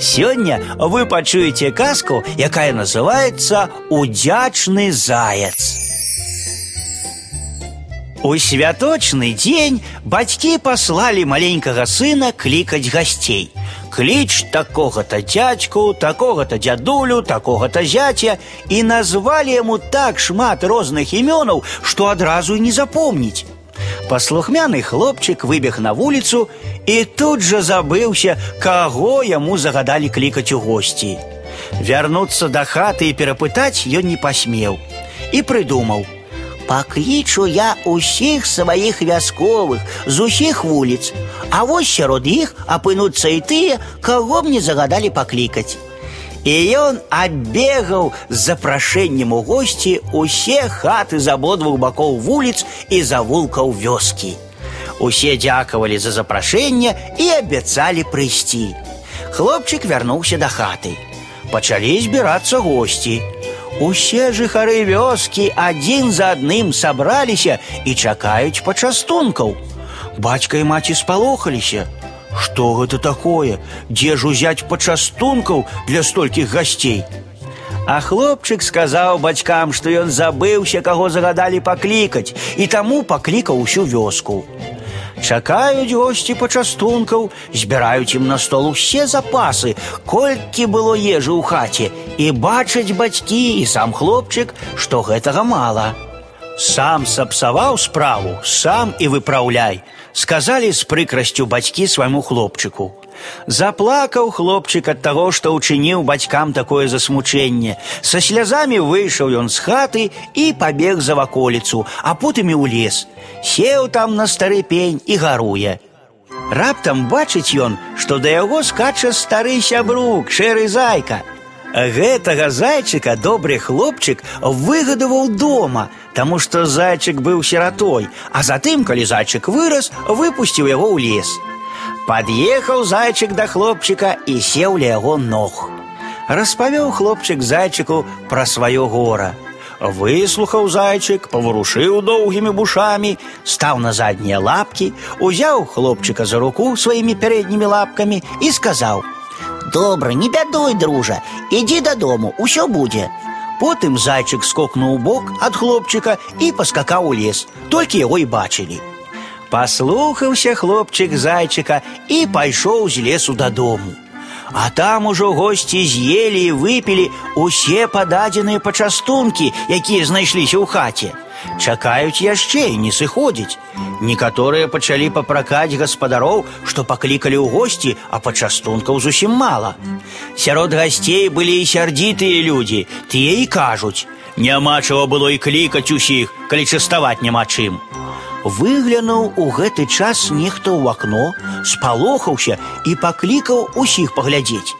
Сёння вы пачуеце казку, якая называется удзячны заяц. У святочны дзень бацькі паслалі маленькага сына клікаць гасцей. Кліч такога-то дядьку, такога-то дзядулю, такога-то зяця і назвалі яму так шмат розных імёнаў, што адразу не запомніць. Паслухмяны хлопчык выбег на вуліцу і тут жа забыўся, каго яму загадалі клікаць у госці. Вярнуцца да хаты і перапытаць ён не пасмеў і прыдумаў: Паклічу я усіх сваіх вясковых з усіх вуліц, А вось сярод іх апынуцца і тыя, каго мне загадалі паклікаць. І ён адбегаў з запрашэннем у госці усе хаты з абодвух бакоў вуліц і завулкаў вёскі. Усе дзякавалі за запрашэнне і абяцалі прыйсці. Хлопчык вярнуўся да хаты. Пачалі збірацца госці. Усе жыхары вёскі адзін за адным сабраліся і чакаюць пачастункаў. Бацька і маці спалохаліся. Што гэта такое? Дзе ж узяць пачастункаў для столькіх гасцей? А хлопчык сказаў бацькам, што ён забыўся, каго загадалі паклікаць, і таму паклікаў усю вёску. Чакаюць госці пачастункаў, збіраюць ім на стол усе запасы, колькі было ежы ў хаце, і бачаць бацькі і сам хлопчык, што гэтага мала. Сам сапсаваў справу, сам і выпраўляй, сказалі з прыкрасцю бацькі свайму хлопчыку. Заплакаў хлопчык ад таго, што ўчыніў бацькам такое засмучэнне. Са слязамі выйшаў ён з хаты і пабег за ваколіцу, а потым і ў лес. Сеў там на стары пень і гаруе. Раптам бачыць ён, што да яго скача стары сябрук, шэры зайка. Гэтага зайчыка добры хлопчык выгадаваў дома, таму што зайчык быў сіратой, а затым, калі зайчык вырас, выпусціў яго ў лес. Пад'ехаў зайчык да хлопчыка і сеў ля яго ног. Распавёў хлопчык зайчыку пра сваё гора. Выслухаў зайчык, паварушыў доўгімі бушамі, стаў на заднія лапкі, узяў хлопчыка за руку сваімі пярэднімі лапкамі і сказаў: « Добра, не бядуй, дружа, ідзі дадому, усё будзе. Потым зайчык скокнуў бок ад хлопчыка і паскакаў у лес, толькі яго і бачылі. Паслухаўся хлопчык зайчыка і пайшоў з лесу дадому. А там ужо госці з'елі і выпілі усе пададзеныя пачастункі, якія знайшліся ў хаце. Чакаюць яшчэ і не сыходзіць. Некаторыя пачалі папракаць гаспадароў, што паклікалі ў госці, а пачастункаў зусім мала. Сярод гасцей былі і сярдзітыя людзі, тыя і кажуць: « Няма чаго было і клікаць усіх, калі частаваць няма чым. Выглянуў у гэты час нехта ў акно, спалохаўся і паклікаў усіх паглядзець.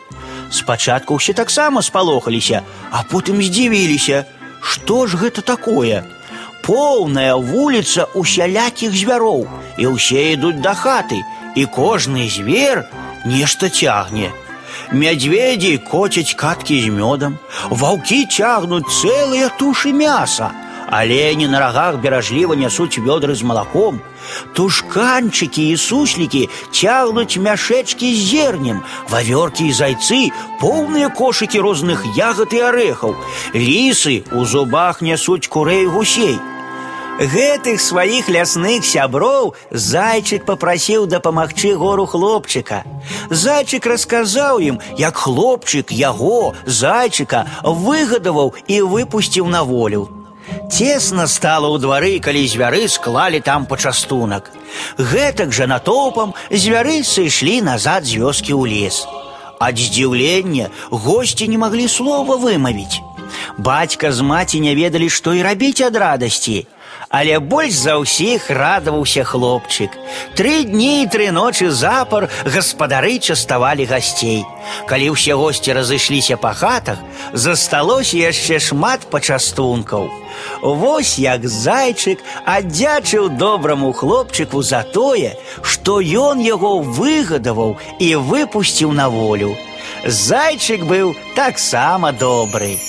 Спачатку ўсе таксама спалохаліся, а потым здзівіліся, што ж гэта такое? Поўная вуліца усялякіх звяроў, і ўсе ідуць да хаты, і кожны звер нешта цягне. Мядзведзі коцяць каткі з мёдам, ваўкі цягнуць цэлыя тушы мяса, Олені на рогах бережливо несуть ведры з молоком, Тушканчики и суслики тягнуть мяшечки с зернем, Ваверки и зайцы — полные кошики розных ягод и орехов, Лисы у зубах несуть курей и гусей. Гэтых сваіх лясных сяброў зайчык попрасіў дапамагчы гору хлопчыка. Зайчык расказаў ім, як хлопчык яго, зайчыка, выгадаваў і выпусціў на волю. Цесна стала ў двары, калі звяры склалі там пачастунак. Гэтак жа натоўпам звяры сышлі назад з вёскі ў лес. Ад здзіўлення госці не маглі слова вымавіць. Бацька з маці не ведалі, што і рабіць ад радасці. Але больш за ўсіх радаваўся хлопчык. Тры дні і тры ночы запар гаспадары частавалі гасцей. Калі ўсе госці разышліся па хатах, засталося яшчэ шмат пачастункаў. Вось як зайчык аддзячыў добраму хлопчыку за тое, што ён яго выгадаваў і выпусціў на волю. Зайчык быў таксама добрый.